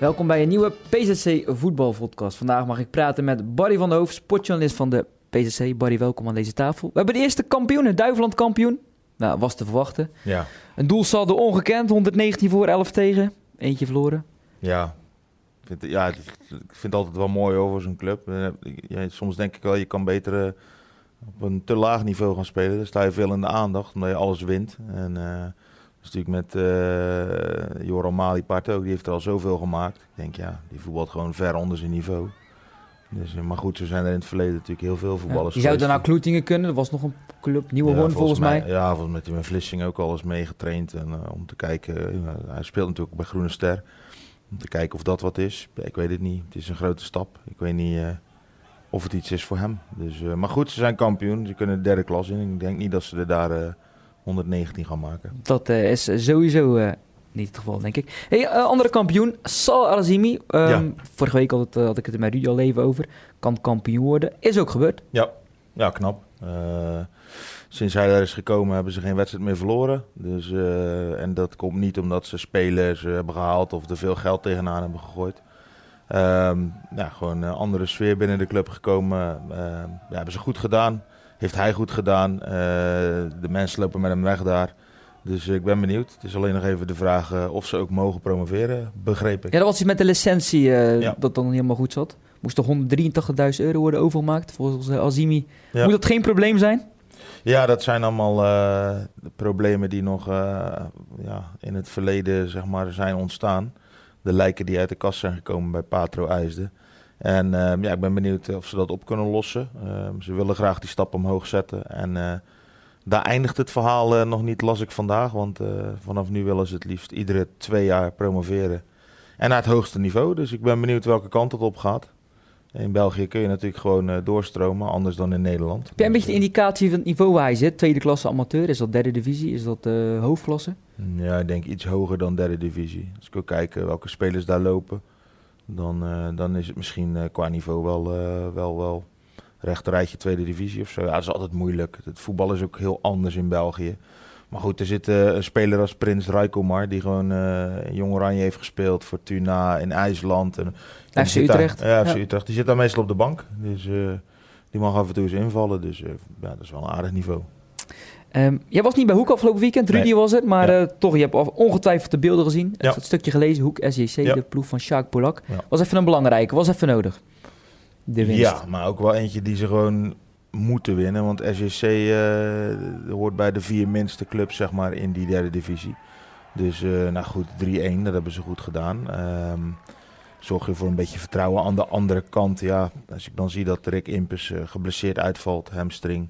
Welkom bij een nieuwe PZC voetbalpodcast. Vandaag mag ik praten met Barry van der Hoofd, sportjournalist van de PZC. Barry, welkom aan deze tafel. We hebben de eerste kampioen, Duiveland kampioen. Nou, was te verwachten. Ja, Een doelsaldo ongekend, 119 voor, 11 tegen. Eentje verloren. ja. Ik vind, ja, het- ik vind het altijd wel mooi over zo'n club. Eh, ja, soms denk ik wel, je kan beter eh, op een te laag niveau gaan spelen. Dan sta je veel in de aandacht, omdat je alles wint. En eh, dat is natuurlijk met eh Joram Malipart ook, die heeft er al zoveel gemaakt. Ik denk, ja, die voetbalt gewoon ver onder zijn niveau. Dus, eh, maar goed, zo zijn er in het verleden natuurlijk heel veel Ja. voetballers Je zou geweest daarna Kloetingen kunnen. Dat was nog een club, Nieuwe Ja, Hoorn volgens mij. Ja, volgens mij heeft hij met Vlissing ook al eens meegetraind. En, eh, om te kijken, hij speelt natuurlijk bij Groene Ster. Om te kijken of dat wat is. Ik weet het niet. Het is een grote stap. Ik weet niet of het iets is voor hem. Dus, maar goed, ze zijn kampioen. Ze kunnen de derde klas in. Ik denk niet dat ze er daar 119 gaan maken. Dat eh, is sowieso eh, niet het geval, denk ik. Hey, eh, andere kampioen, Sal Arazimi. Ehm, Ja. Vorige week had, het, had ik het met Rudy al even over. Kan kampioen worden. Is ook gebeurd. Ja, ja knap. Sinds hij daar is gekomen hebben ze geen wedstrijd meer verloren. Dus, en dat komt niet omdat ze spelers hebben gehaald of er veel geld tegenaan hebben gegooid. Ehm, ja, gewoon een andere sfeer binnen de club gekomen. Ehm, ja, hebben ze goed gedaan. Heeft hij goed gedaan. Eh, de mensen lopen met hem weg daar. Dus ik ben benieuwd. Het is alleen nog even de vraag eh, of ze ook mogen promoveren, begreep ik. Ja, dat was iets met de licentie eh, Ja. dat dan niet helemaal goed zat. Moest toch 183.000 euro worden overgemaakt volgens Azimi. Ja. Moet dat geen probleem zijn? Ja, dat zijn allemaal de problemen die nog ja, in het verleden zeg maar, zijn ontstaan. De lijken die uit de kast zijn gekomen bij Patro IJsden. En ehm, ja, ik ben benieuwd of ze dat op kunnen lossen. Ehm, ze willen graag die stap omhoog zetten. En eh, daar eindigt het verhaal eh, nog niet, las ik vandaag. Want eh, vanaf nu willen ze het liefst iedere twee jaar promoveren. En naar het hoogste niveau. Dus ik ben benieuwd welke kant het op gaat. In België kun je natuurlijk gewoon eh, doorstromen, anders dan in Nederland. Heb jij een Dus, beetje de indicatie van het niveau waar hij zit? Tweede klasse amateur, is dat derde divisie? Is dat eh, hoofdklasse? Ja, ik denk iets hoger dan derde divisie. Als ik ook kijk eh, welke spelers daar lopen, dan, eh, dan is het misschien eh, qua niveau wel, eh, wel, wel rechterrijtje tweede divisie of zo. Ja, dat is altijd moeilijk. Het voetbal is ook heel anders in België. Maar goed, er zit een speler als Prins Rijkomar, die gewoon in Jong Oranje heeft gespeeld, Fortuna in IJsland. En, die FC daar- Utrecht. ja, FC Ja. Utrecht. Die zit daar meestal op de bank. Dus die mag af en toe eens invallen. Dus ja, dat is wel een aardig niveau. Ehm, jij was niet bij Hoek afgelopen weekend, Rudy Nee. was het. Maar Ja. eh, toch, je hebt ongetwijfeld de beelden gezien. Ja. Het stukje gelezen, Hoek SJC, Ja. de ploeg van Sjaak Polak. Was even een belangrijke, was even nodig. De winst. Ja, maar ook wel eentje die ze gewoon moeten winnen. Want SJC eh, hoort bij de vier minste clubs zeg maar, in die derde divisie. Dus eh, nou goed, 3-1, dat hebben ze goed gedaan. Ehm, zorg je voor een beetje vertrouwen. Aan de andere kant, ja, als ik dan zie dat Rick Impus geblesseerd uitvalt, hamstring.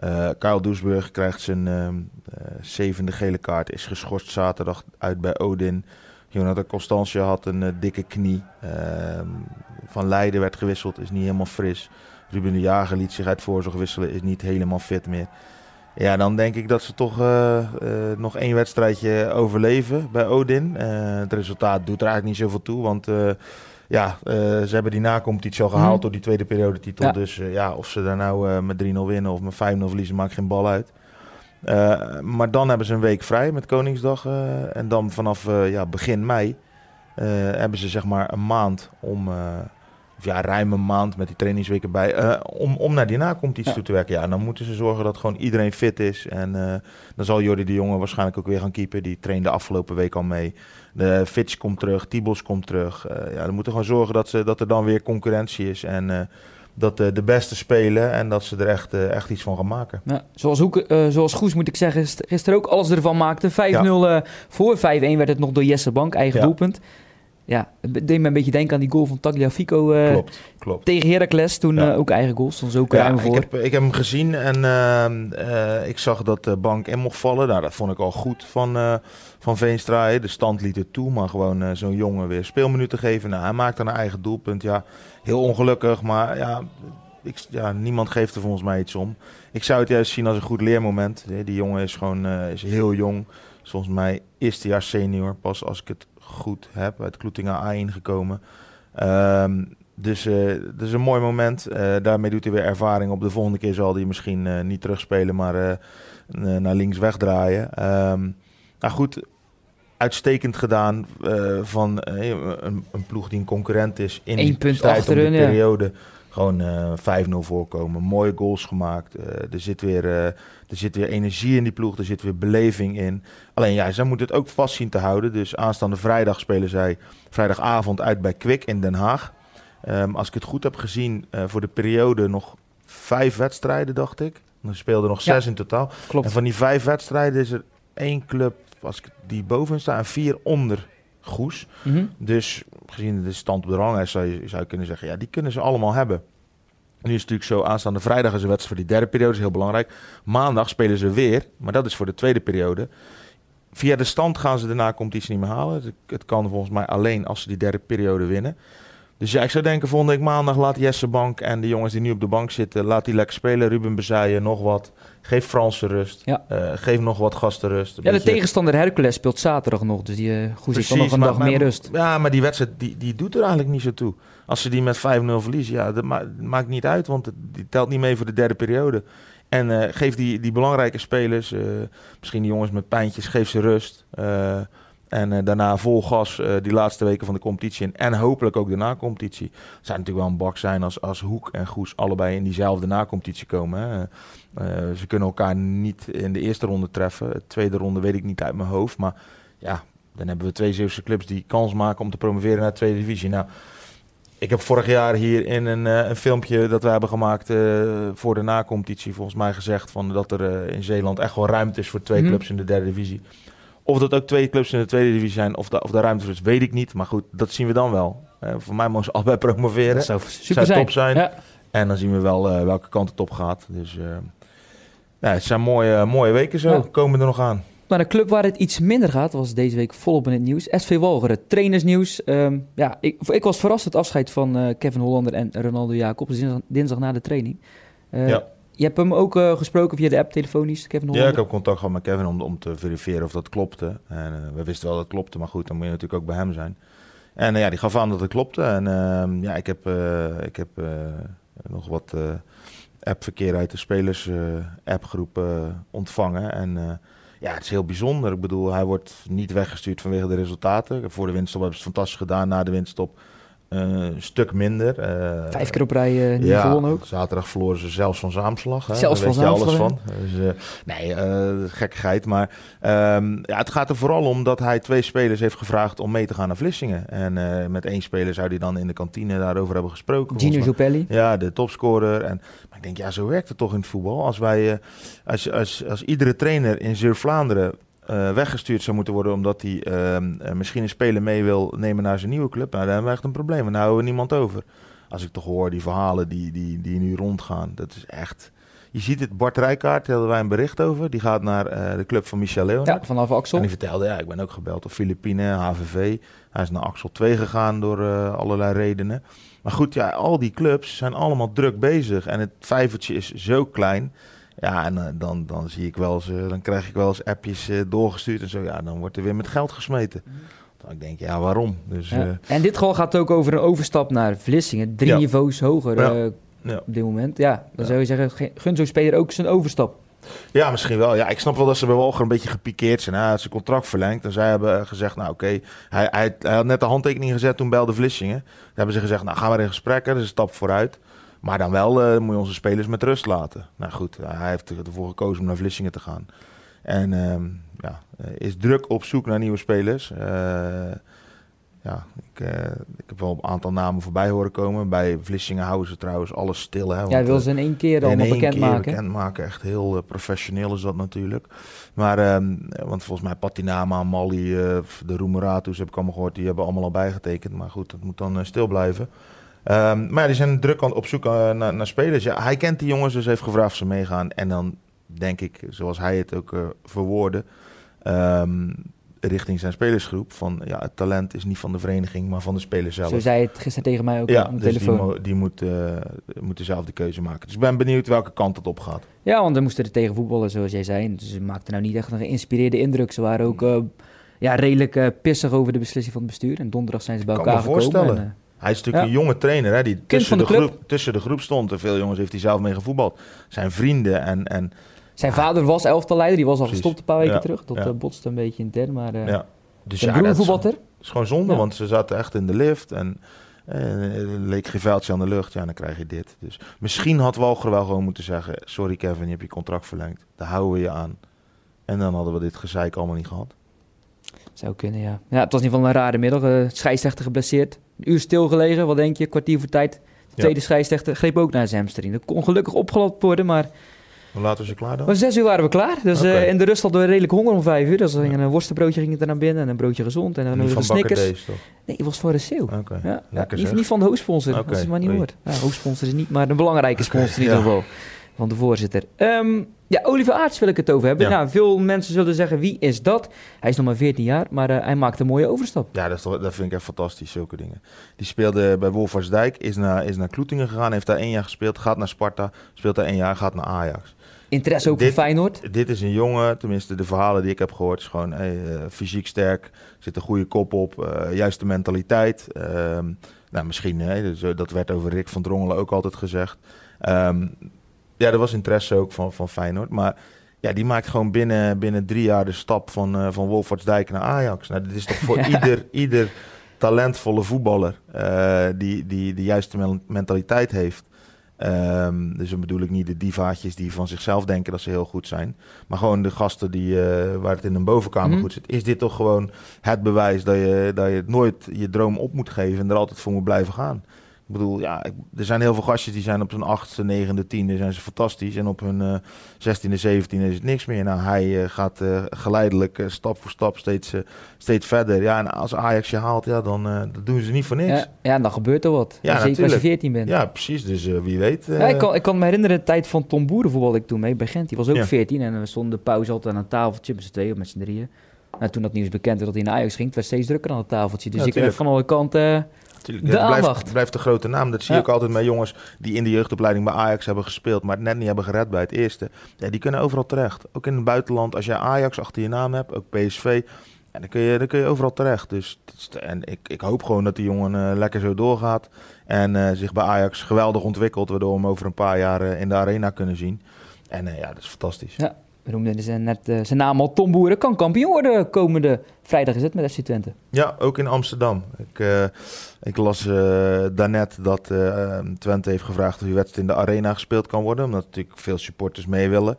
Eh Kyle krijgt zijn ehm, eh, zevende gele kaart, is geschorst zaterdag uit bij Odin. Jonathan Constantia had een eh, dikke knie. Ehm, van Leiden werd gewisseld, is niet helemaal fris. Ruben de Jager liet zich uit voorzorg wisselen, is niet helemaal fit meer. Ja, dan denk ik dat ze toch nog één wedstrijdje overleven bij Odin. Het resultaat doet er eigenlijk niet zoveel toe, want ja, eh, ze hebben die nacompetitie al gehaald Mhm. door die tweede periodetitel. Ja. Dus eh, ja, of ze daar nou eh, met 3-0 winnen of met 5-0 verliezen, maakt geen bal uit. Maar dan hebben ze een week vrij met Koningsdag. en dan vanaf ja, begin mei hebben ze zeg maar een maand om, of ja, ruim een maand met die trainingsweken bij, eh, om, om naar die nacompetitie Ja. toe te werken. Ja, dan moeten ze zorgen dat gewoon iedereen fit is. En eh, dan zal Jordi de Jonge waarschijnlijk ook weer gaan keepen. Die trainde afgelopen week al mee. De Fitch komt terug, Tibos komt terug. Eh, ja, dan moeten gewoon zorgen dat, ze, dat er dan weer concurrentie is. En dat de beste spelen en dat ze er echt, echt iets van gaan maken. Ja, zoals, Hoek, zoals Goes moet ik zeggen, gist- gisteren ook alles ervan maakte. 5-0 eh, voor, 5-1 werd het nog door Jesse Bank, eigen Ja. doelpunt. Ja, het deed me een beetje denken aan die goal van Tagliafico eh, klopt, klopt. tegen Heracles. Toen Ja. eh, ook eigen goal, stond ook Ja, ruim ik voor. heb, ik heb hem gezien en ehm, eh, ik zag dat de bank in mocht vallen. Nou, dat vond ik al goed van, van Veenstra. hè. De stand liet het toe, maar gewoon zo'n jongen weer speelminuten geven. Nou, hij maakte een eigen doelpunt. Ja, heel ongelukkig, maar ja, ik, ja, niemand geeft er volgens mij iets om. Ik zou het juist zien als een goed leermoment. Die jongen is gewoon is heel jong. Is Volgens mij eerste jaar senior, pas als ik het goed heb, uit Kloetinga A1 gekomen. Ehm, dus eh dat is een mooi moment. Eh, daarmee doet hij weer ervaring op. De volgende keer zal hij misschien eh, niet terugspelen, maar naar links wegdraaien. Ehm nou goed, uitstekend gedaan van een, een, ploeg die een concurrent is in Eén die punt strijd achterin, om de ja. Gewoon uh, 5-0 voorkomen, mooie goals gemaakt. er, zit weer, er zit weer energie in die ploeg, er zit weer beleving in. Alleen ja, zij moeten het ook vast zien te houden. Dus aanstaande vrijdag spelen zij vrijdagavond uit bij Kwik in Den Haag. Um, als ik het goed heb gezien, voor de periode nog vijf wedstrijden, dacht ik. Er speelden nog zes in totaal. Klopt. En van die vijf wedstrijden is er één club als ik die boven sta en vier onder Goes. Mhm. Dus gezien de stand op de ranglijst zou je, zou je kunnen zeggen, ja, die kunnen ze allemaal hebben. Nu is het natuurlijk zo, aanstaande vrijdag is een wedstrijd voor die derde periode, is heel belangrijk. Maandag spelen ze weer, maar dat is voor de tweede periode. Via de stand gaan ze daarna competitie niet meer halen. Het kan volgens mij alleen als ze die derde periode winnen. Dus ja, ik zou denken, volgende week maandag laat Jesse Bank en de jongens die nu op de bank zitten, laat die lekker spelen. Ruben Bezaaien, nog wat. Geef Franse rust. Ja. Eh, geef nog wat gasten rust. Ja, de beetje- tegenstander Hercules speelt zaterdag nog. Dus die uh, dan nog een maar- dag maar- meer rust. Ja, maar die wedstrijd die, die doet er eigenlijk niet zo toe. Als ze die met 5-0 verliezen, ja, dat ma- maakt niet uit, want het, die telt niet mee voor de derde periode. En eh, geef die, die belangrijke spelers, misschien die jongens met pijntjes, geef ze rust. En eh, daarna vol gas eh, die laatste weken van de competitie in. En hopelijk ook de na-competitie. Het zou natuurlijk wel een bak zijn als, als Hoek en Goes allebei in diezelfde na-competitie komen. Hè. Eh, ze kunnen elkaar niet in de eerste ronde treffen. De tweede ronde weet ik niet uit mijn hoofd. Maar ja, dan hebben we twee Zeeuwse clubs die kans maken om te promoveren naar de tweede divisie. Nou, ik heb vorig jaar hier in een, een filmpje dat we hebben gemaakt voor de na-competitie volgens mij gezegd van dat er in Zeeland echt wel ruimte is voor twee Mhm. clubs in de derde divisie. Of dat ook twee clubs in de tweede divisie zijn of, da of daar ruimte voor is, weet ik niet. Maar goed, dat zien we dan wel. Eh, voor mij mogen ze allebei promoveren. Dat zou super Zou top zijn. Ja. En dan zien we wel eh, welke kant het op gaat. Dus ja, het zijn mooie, mooie weken zo. Ja. Komen er nog aan. Maar een club waar het iets minder gaat, was deze week volop in het nieuws. SV Walcheren, trainersnieuws. Ehm, ja, ik, ik was verrast het afscheid van Kevin Hollander en Ronaldo Jacobs dinsdag, dinsdag na de training. Ja. Je hebt hem ook eh, gesproken via de app, telefonisch, Kevin Ja, Hollander? ik heb contact gehad met Kevin om, om te verifiëren of dat klopte. En eh, we wisten wel dat het klopte, maar goed, dan moet je natuurlijk ook bij hem zijn. En eh, ja, die gaf aan dat het klopte. En ehm, ja, ik heb, ik heb nog wat appverkeer uit de spelers-appgroep eh, ontvangen. En ja, het is heel bijzonder. Ik bedoel, hij wordt niet weggestuurd vanwege de resultaten. Voor de winststop hebben ze het fantastisch gedaan. Na de winststop een stuk minder. Eh, Vijf keer op rij eh, niet gewonnen ook. Zaterdag verloren ze zelfs van Zaamslag. Hè? Zelfs Daar van weet je alles van. Dus, eh, nee, gekkigheid. Maar ehm, ja, het gaat er vooral om dat hij twee spelers heeft gevraagd om mee te gaan naar Vlissingen. En met één speler zou hij dan in de kantine daarover hebben gesproken. Gino. Zopelli. Ja, de topscorer. En, maar ik denk, ja, zo werkt het toch in het voetbal. Als, wij, als, als, als iedere trainer in Zuid-Vlaanderen eh, weggestuurd zou moeten worden... omdat hij ehm, eh, misschien een speler mee wil nemen naar zijn nieuwe club... Nou, dan hebben we echt een probleem. En daar houden we niemand over. Als ik toch hoor, die verhalen die, die, die nu rondgaan, dat is echt... Je ziet het, Bart Rijkaard, daar hadden wij een bericht over. Die gaat naar eh, de club van Michel Leonard. Ja, vanaf Axel. En die vertelde, ja, ik ben ook gebeld door Filipine, HVV. Hij is naar Axel 2 gegaan door allerlei redenen. Maar goed, ja, al die clubs zijn allemaal druk bezig. En het vijvertje is zo klein. Ja, en eh, dan, dan zie ik wel eens, eh, dan krijg ik wel eens appjes eh, doorgestuurd en zo. Ja, dan wordt er weer met geld gesmeten. Dan denk ik, ja, waarom? Dus Ja. eh, En dit geval gaat ook over een overstap naar Vlissingen. Drie Ja. niveaus hoger Ja. eh, ja. op dit moment. Ja, dan Ja. zou je zeggen, ge- gun zo'n speler ook zijn overstap. Ja, misschien wel. Ja, ik snap wel dat ze bij Walger een beetje gepikeerd zijn. Hij had zijn contract verlengd en zij hebben gezegd, nou oké, hij, hij, hij had net de handtekening gezet toen belde Vlissingen. Toen hebben ze gezegd, nou gaan we in gesprek, hè, dat is een stap vooruit. Maar dan wel eh, moet je onze spelers met rust laten. Nou goed, hij heeft ervoor gekozen om naar Vlissingen te gaan. En ehm, ja, eh, is druk op zoek naar nieuwe spelers. Eh, ja, ik, ik heb wel een aantal namen voorbij horen komen. Bij Vlissingen houden ze trouwens alles stil. Hè, Ja, want, wil ze in één keer één bekendmaken. keer bekendmaken. Echt heel professioneel is dat natuurlijk. Maar, ehm, want volgens mij Patinama, Mali, de Roemeratus heb ik allemaal gehoord. Die hebben allemaal al bijgetekend. Maar goed, dat moet dan stil blijven. Ehm, maar ja, die zijn druk aan, op zoek eh, naar, naar spelers. Ja, hij kent die jongens, dus heeft gevraagd of ze meegaan. En dan denk ik, zoals hij het ook eh verwoordde... ehm, richting zijn spelersgroep van ja, het talent is niet van de vereniging, maar van de speler zelf. Zo zei het gisteren tegen mij ook ja, aan de dus die, telefoon. mo- die moet, eh, moet zelf de keuze maken. Dus ik ben benieuwd welke kant het op gaat. Ja, want dan moesten er tegen voetballen, zoals jij zei. Dus ze maakten nou niet echt een geïnspireerde indruk. Ze waren ook eh, ja, redelijk eh, pissig over de beslissing van het bestuur. En donderdag zijn ze bij Kan elkaar me gekomen. voorstellen. En, eh, Hij is natuurlijk Ja. een jonge trainer hè, die tussen de, groep, tussen de groep stond. En veel jongens heeft hij zelf mee gevoetbald. Zijn vrienden en, en zijn vader was elftalleider, die was al Precies. gestopt een paar weken Ja, terug. Dat ja. eh, botste een beetje intern, maar eh, ja. Dus ja, dat is, gewoon zonde, want ze zaten echt in de lift en eh, er leek geen veldje aan de lucht. Ja, dan krijg je dit. Dus misschien had Walger wel gewoon moeten zeggen, sorry Kevin, je hebt je contract verlengd. Daar houden we je aan. En dan hadden we dit gezeik allemaal niet gehad. Zou kunnen, ja. Ja, het was in ieder geval een rare middag. Uh, scheidsrechter geblesseerd. Een uur stilgelegen, wat denk je? Kwartier voor tijd. De Ja. tweede scheidsrechter greep ook naar zijn hamstring. Dat kon gelukkig opgelapt worden, maar... Hoe laat was je klaar dan? Om zes uur waren we klaar. Dus eh, in de rust hadden we redelijk honger om vijf uur. Dus ging een worstenbroodje ging er naar binnen en een broodje gezond. En dan Niet nog van een Snickers. toch? Nee, het was voor de sale. Ja, ja, niet, niet van de hoofdsponsor, dat is maar niet hoort. Ja, hoofdsponsor is niet, maar een belangrijke sponsor in ieder ja. geval. Van de voorzitter. Ehm, ja, Oliver Aarts wil ik het over hebben. Ja. Nou, veel mensen zullen zeggen, wie is dat? Hij is nog maar 14 jaar, maar eh, hij maakt een mooie overstap. Ja, dat, is toch, dat vind ik echt fantastisch, zulke dingen. Die speelde bij Wolfersdijk, is naar, is naar Kloetingen gegaan, heeft daar één jaar gespeeld, gaat naar Sparta, speelt daar één jaar, gaat naar Ajax. Interesse ook Dit- voor Feyenoord. Dit is een jongen, tenminste de verhalen die ik heb gehoord, is gewoon hey, eh, fysiek sterk, zit een goede kop op, eh, juiste mentaliteit. Ehm, nou, misschien, dus, dat werd over Rick van Drongelen ook altijd gezegd. Ehm, ja, er was interesse ook van, van Feyenoord, maar ja, die maakt gewoon binnen, binnen drie jaar de stap van, eh van Wolfertsdijk naar Ajax. Nou, dit is toch voor Ja. ieder, ieder talentvolle voetballer eh, die, die de juiste men- mentaliteit heeft. Ehm, dus dan bedoel ik niet de divaatjes die van zichzelf denken dat ze heel goed zijn. Maar gewoon de gasten die, eh, waar het in een bovenkamer Mhm. goed zit. Is dit toch gewoon het bewijs dat je, dat je nooit je droom op moet geven en er altijd voor moet blijven gaan? Ik bedoel, ja, er zijn heel veel gastjes die zijn op hun achtste, negende, tiende zijn ze fantastisch. En op hun eh, zestiende, zeventiende is het niks meer. Nou, hij eh, gaat eh, geleidelijk stap voor stap steeds, steeds verder. Ja, en als Ajax je haalt, ja, dan dat doen ze niet voor niks. Ja, ja, dan gebeurt er wat. Ja, Zeker als je. 14 bent. Ja, precies. Dus wie weet. Ja, ik, kan, ik kan me herinneren, de tijd van Tom Boeren voetbalde ik toen mee bij Gent. Die was ook. 14 en we stonden de pauze altijd aan een tafeltje met z'n tweeën of met z'n drieën. En toen dat nieuws bekend werd dat hij naar Ajax ging, het werd steeds drukker aan het tafeltje. Dus ik tuurlijk. van alle kanten... De het blijft, blijft een grote naam. Dat zie Ja. ook altijd met jongens die in de jeugdopleiding bij Ajax hebben gespeeld, maar het net niet hebben gered bij het eerste. Ja, die kunnen overal terecht. Ook in het buitenland, als jij Ajax achter je naam hebt, ook PSV, ja, dan, kun je, dan kun je overal terecht. Dus, dat en ik, ik hoop gewoon dat die jongen eh, lekker zo doorgaat en eh, zich bij Ajax geweldig ontwikkelt, waardoor we hem over een paar jaar eh, in de arena kunnen zien. En eh, ja, dat is fantastisch. Ja, we noemden dus, eh, net eh, zijn naam al, Tom Boeren. Kan kampioen worden komende vrijdag is het met FC Twente. Ja, ook in Amsterdam. Ik, eh, ik las eh, daarnet dat Twente heeft gevraagd of die wedstrijd in de arena gespeeld kan worden. Omdat natuurlijk veel supporters mee willen.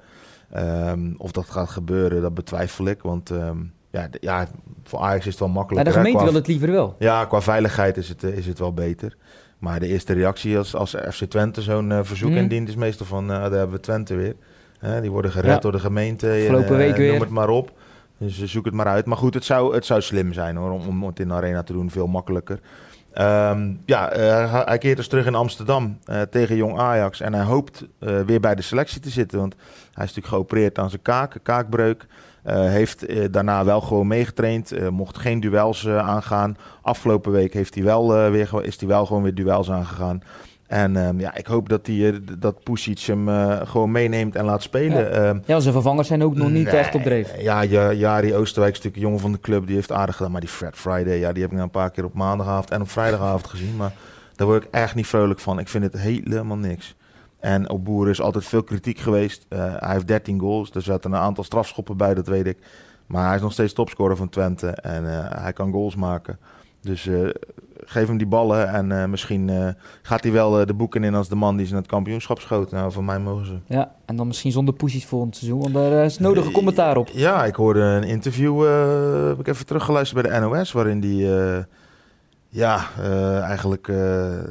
Ehm, of dat gaat gebeuren, dat betwijfel ik. Want ehm, ja, ja, voor Ajax is het wel Maar makkelijk. de gemeente wil het liever wel. Ja, qua veiligheid is het, is het wel beter. Maar de eerste reactie als, als FC Twente zo'n verzoek Mhm. indient is meestal van, daar hebben we Twente weer. Hè, die worden gered Ja. door de gemeente. en, Afgelopen eh, week weer. Noem het maar op. Dus eh, zoek het maar uit. Maar goed, het zou, het zou slim zijn hoor, om, om het in de arena te doen. Veel makkelijker. Ehm, ja, eh, hij- keert dus terug in Amsterdam tegen Jong Ajax. En hij hoopt weer bij de selectie te zitten. Want hij is natuurlijk geopereerd aan zijn kaak, kaakbreuk. Heeft daarna wel gewoon meegetraind. mocht geen duels aangaan. Afgelopen week heeft hij wel, weer, is hij wel gewoon weer duels aangegaan. En ehm, ja, ik hoop dat, hij, eh, dat Pusic hem eh, gewoon meeneemt en laat spelen. Ja. Ehm, Ja, zijn vervangers zijn ook nog niet Nee, echt op dreef. Ja, Ja, Jari Oosterwijk is natuurlijk een jongen van de club. Die heeft aardig gedaan. Maar die Fred Friday, ja, die heb ik nou een paar keer op maandagavond en op vrijdagavond gezien. Maar daar word ik echt niet vrolijk van. Ik vind het helemaal niks. En op Boeren is altijd veel kritiek geweest. Eh, hij heeft 13 goals. Er zaten een aantal strafschoppen bij, dat weet ik. Maar hij is nog steeds topscorer van Twente. En hij kan goals maken. Dus geef hem die ballen. En eh, misschien eh, gaat hij wel eh, de boeken in als de man die ze in het kampioenschap schoot. Nou, van mij mogen ze. Ja, en dan misschien zonder poesies volgend seizoen, want daar is nodige commentaar op. Ja, ik hoorde een interview, heb ik even teruggeluisterd bij de NOS, waarin die ja, eigenlijk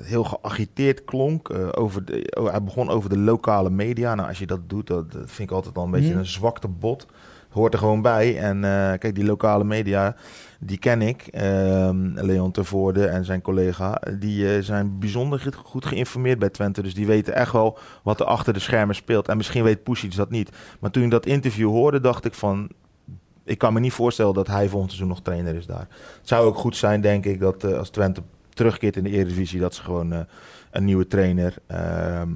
heel geagiteerd klonk. eh, over de, hij begon over de lokale media. Nou, als je dat doet, dat, dat vind ik altijd al een beetje Mhm. een zwakte bot. Hoort er gewoon bij. En eh, kijk, die lokale media, die ken ik. Ehm, Leon Tervoorde en zijn collega. Die eh, zijn bijzonder goed- geïnformeerd bij Twente. Dus die weten echt wel wat er achter de schermen speelt. En misschien weet Pusic dat niet. Maar toen ik dat interview hoorde, dacht ik van... Ik kan me niet voorstellen dat hij volgend seizoen nog trainer is daar. Het zou ook goed zijn, denk ik, dat eh, als Twente terugkeert in de Eredivisie... dat ze gewoon een nieuwe trainer ehm,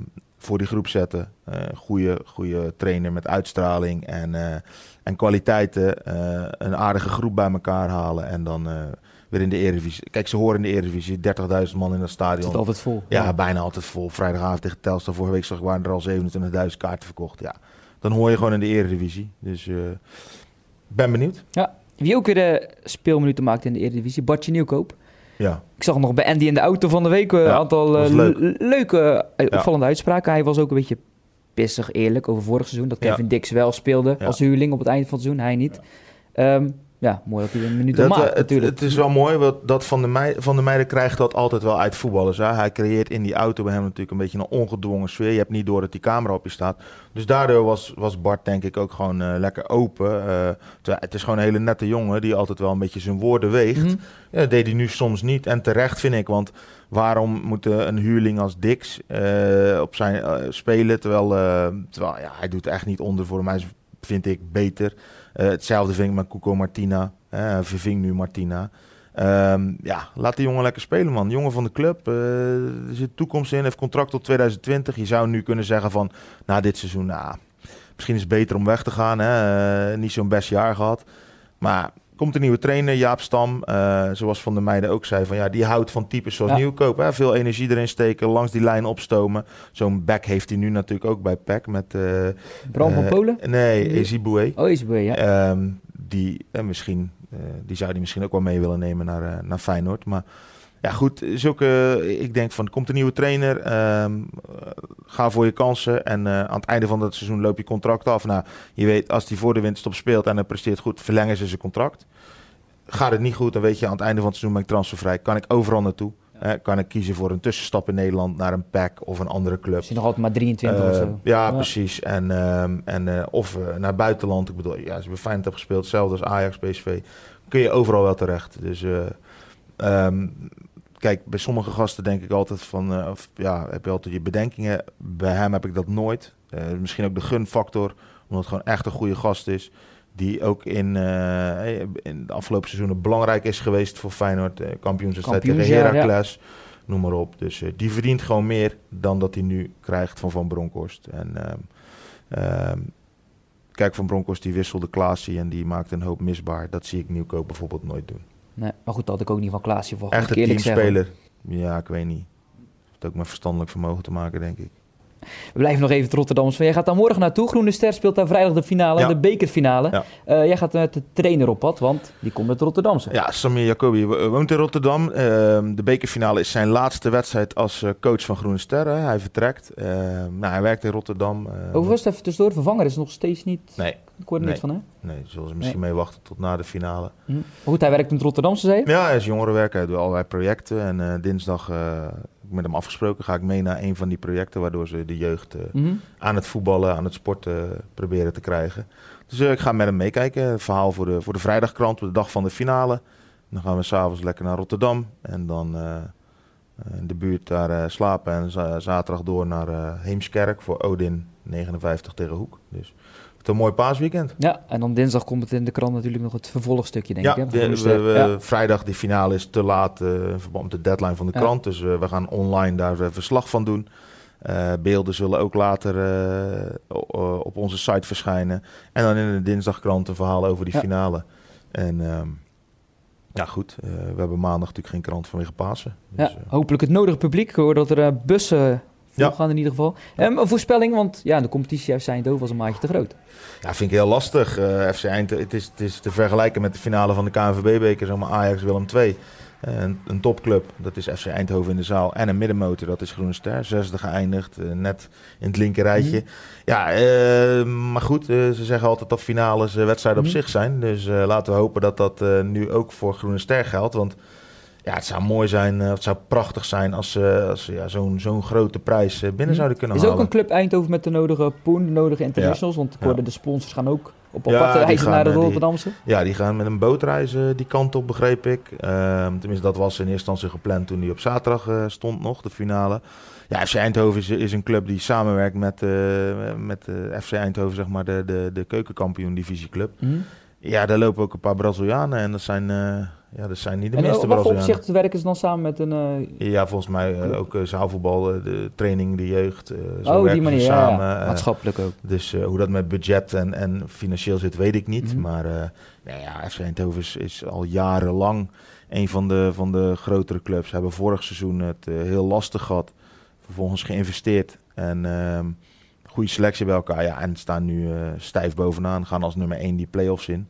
voor die groep zetten. Eh goede, goede trainer met uitstraling en, eh, en kwaliteiten. eh, een aardige groep bij elkaar halen en dan... weer in de Eredivisie. Kijk, ze horen in de Eredivisie 30.000 man in het Het stadion. zit altijd vol. Ja, bijna altijd vol. Vrijdagavond tegen Telstar. Vorige week zag ik waren er al 27.000 kaarten verkocht. Ja, dan hoor je gewoon in de eredivisie. Dus ben benieuwd. Wie ook weer de speelminuten maakte in de Eredivisie, Bartje Nieuwkoop. Ja. Ik zag nog bij Andy in de auto van de week een Ja, aantal eh, leuk. le- leuke, eh, Ja. opvallende uitspraken. Hij was ook een beetje pissig eerlijk over vorig seizoen. Dat. Kevin Dix wel speelde als huurling op het eind van het seizoen, hij niet. Ja, ja mooi dat hij een minuut Dat, maakt eh, het, natuurlijk. het is wel mooi, want dat van de, Mei, van de Meijden krijgt dat altijd wel uit voetballers. Hè? Hij creëert in die auto bij hem natuurlijk een beetje een ongedwongen sfeer. Je hebt niet door dat die camera op je staat. Dus daardoor was, was Bart denk ik ook gewoon eh, lekker open. Eh, het is gewoon een hele nette jongen die altijd wel een beetje zijn woorden weegt. Mhm. Ja, dat deed hij nu soms niet. En terecht vind ik, want waarom moet een huurling als Dix op zijn spelen? Terwijl, terwijl ja, hij doet echt niet onder voor hem. Hij is, vind ik beter. Eh, hetzelfde vind ik met Cuco Martina. Hij verving nu Martina. Ehm, ja, laat die jongen lekker spelen, man. Jongen van de club. eh, er zit toekomst in. Heeft contract tot 2020. Je zou nu kunnen zeggen van, na dit seizoen, nou, misschien is het beter om weg te gaan. Hè? Eh, niet zo'n best jaar gehad. Maar komt een nieuwe trainer, Jaap Stam. eh, zoals Van der Meijden ook zei, van ja, die houdt van types zoals Ja. Nieuwkoop. Hè? Veel energie erin steken, langs die lijn opstomen. Zo'n back heeft hij nu natuurlijk ook bij PEC met... eh, Bram van eh, Polen? Nee, Eziboué. Oh, het ja. Ehm, die, misschien, die zou die misschien ook wel mee willen nemen naar, naar Feyenoord. Maar ja, goed, zulke, ik denk van, komt een nieuwe trainer. ehm, eh, ga voor je kansen. En eh, aan het einde van het seizoen loop je contract af. Nou, je weet, als hij voor de winterstop speelt en hij presteert goed, verlengen ze zijn contract. Gaat het niet goed, dan weet je aan het einde van het seizoen ben ik transfervrij. Kan ik overal naartoe. Hè, kan ik kiezen voor een tussenstap in Nederland naar een PAC of een andere club. Is hij nog altijd maar 23 of Eh, zo? Ja, Ja. precies. En, ehm, en, of naar buitenland. Ik bedoel, ja, als je bij Feyenoord hebt gespeeld, hetzelfde als Ajax, PSV, kun je overal wel terecht. Dus eh, ehm, kijk, bij sommige gasten denk ik altijd van, eh, of, ja, heb je altijd je bedenkingen. Bij hem heb ik dat nooit. Eh, misschien ook de gunfactor, omdat het gewoon echt een goede gast is. Die ook in, eh, in de afgelopen seizoenen belangrijk is geweest voor Feyenoord. Eh, kampioenswedstrijd tegen Kampioensjaar, ja. Heracles noem maar op. Dus die verdient gewoon meer dan dat hij nu krijgt van Van Bronckhorst. En ehm, ehm, kijk, Van Bronckhorst die wisselde Klaasie en die maakte een hoop misbaar. Dat zie ik Nieuwkoop bijvoorbeeld nooit doen. Nee, maar goed, dat had ik ook niet van Klaasje voor. Echt een teamspeler. Ja, ik weet niet. Heeft ook met verstandelijk vermogen te maken, denk ik. We blijven nog even het Rotterdams. Jij gaat daar morgen naartoe. Groene Ster speelt daar vrijdag de finale, Ja. de bekerfinale. Ja. Eh, jij gaat met de trainer op pad, want die komt uit Rotterdamse. Ja, Samir Jacobi wo- woont in Rotterdam. Ehm, de bekerfinale is zijn laatste wedstrijd als eh, coach van Groene Sterren. Hij vertrekt. Ehm, nou, hij werkt in Rotterdam. Ehm, Overigens, even tussendoor, vervanger is nog steeds niet... Nee, Ik hoor er Nee. niks van, hè? nee, zullen ze misschien mee wachten tot na de finale. Hm. Goed, hij werkt in het Rotterdamse, zei je? Ja, hij is jongerenwerker. Hij doet allerlei projecten. En eh, dinsdag eh, met hem afgesproken. Ga ik mee naar een van die projecten. Waardoor ze de jeugd eh, Mhm. aan het voetballen, aan het sporten eh, proberen te krijgen. Dus eh, ik ga met hem meekijken. Verhaal voor de, voor de vrijdagkrant. Op de dag van de finale. Dan gaan we s'avonds lekker naar Rotterdam. En dan in de buurt daar slapen. En za- zaterdag door naar Heemskerk voor Odin 59 tegen Hoek. Dus het een mooi paasweekend. Ja, en dan dinsdag komt het in de krant natuurlijk nog het vervolgstukje, denk ja, ik. Hè? van we- we- Ja. vrijdag die finale is te laat eh, in verband met de deadline van de Ja. krant. Dus eh, we gaan online daar verslag van doen. Eh, beelden zullen ook later op onze site verschijnen. En dan in de dinsdagkrant een verhaal over die finale. En ehm, ja, goed. we hebben maandag natuurlijk geen krant vanwege Pasen. Dus, Ja, hopelijk het nodige publiek. Ik hoor dat er bussen Ja. volgaan in ieder geval. Ehm, een voorspelling, want ja, de competitie uit Eindhoven was een maatje te groot. Ja, vind ik heel lastig. Eh, FC Eindhoven, het is, het is te vergelijken met de finale van de KNVB-beker, zeg maar Ajax Willem II. Eh, Een, een topclub, dat is FC Eindhoven in de zaal. En een middenmotor, dat is Groene Ster. Zesde geëindigd, eh, net in het linker rijtje. Mhm. Ja, maar goed, ze zeggen altijd dat finales wedstrijden Mhm. op zich zijn. Dus laten we hopen dat dat nu ook voor Groene Ster geldt. Want ja, het zou mooi zijn, eh, het zou prachtig zijn als ze als, ze, ja, zo'n zo'n grote prijs eh, binnen Mhm. zouden kunnen Is halen. ook een club Eindhoven met de nodige poen, de nodige internationals. Want Ja. de sponsors gaan ook op aparte reizen gaan, naar de eh, die- Rotterdamse. Ja, die gaan met een bootreis eh, die kant op, begreep ik. Ehm, tenminste, dat was in eerste instantie gepland toen die op zaterdag eh, stond nog, de finale. Ja, FC Eindhoven is, is een club die samenwerkt met, eh, met eh, FC Eindhoven, zeg maar, de, de, de keukenkampioen divisieclub. Mhm. Ja, daar lopen ook een paar Brazilianen en dat zijn, eh, ja, dat zijn niet de En voor Brazilianen. opzicht werken ze dan samen met een... eh, Ja, volgens mij eh, ook eh, zaalvoetbal, de training, de jeugd. eh, zo oh, werken die ze manier, ja, samen. ja. eh, Maatschappelijk ook. dus eh, hoe dat met budget en, en financieel zit, weet ik niet. Mhm. Maar eh nou ja, FC Eindhoven is, is al jarenlang een van de, van de grotere clubs. Ze hebben vorig seizoen het eh, heel lastig gehad. Vervolgens geïnvesteerd. En ehm goede selectie bij elkaar. Ja, en staan nu eh, stijf bovenaan. Gaan als nummer 1 die play-offs in.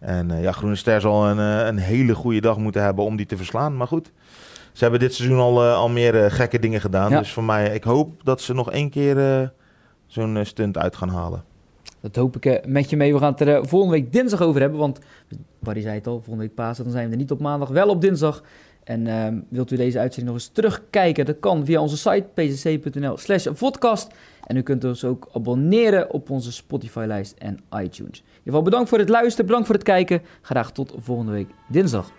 En ja, Groene Ster zal een, een hele goede dag moeten hebben om die te verslaan. Maar goed, ze hebben dit seizoen al, al meer gekke dingen gedaan. Dus voor mij, ik hoop dat ze nog één keer zo'n stunt uit gaan halen. Dat hoop ik met je mee. We gaan het er volgende week dinsdag over hebben. Want Barry zei het al, volgende week Pasen, dan zijn we er niet op maandag, wel op dinsdag. En uh, wilt u deze uitzending nog eens terugkijken? Dat kan via onze site pcc.nl slash podcast. En u kunt ons ook abonneren op onze Spotify-lijst en iTunes. In ieder geval bedankt voor het luisteren, bedankt voor het kijken. Graag tot volgende week dinsdag.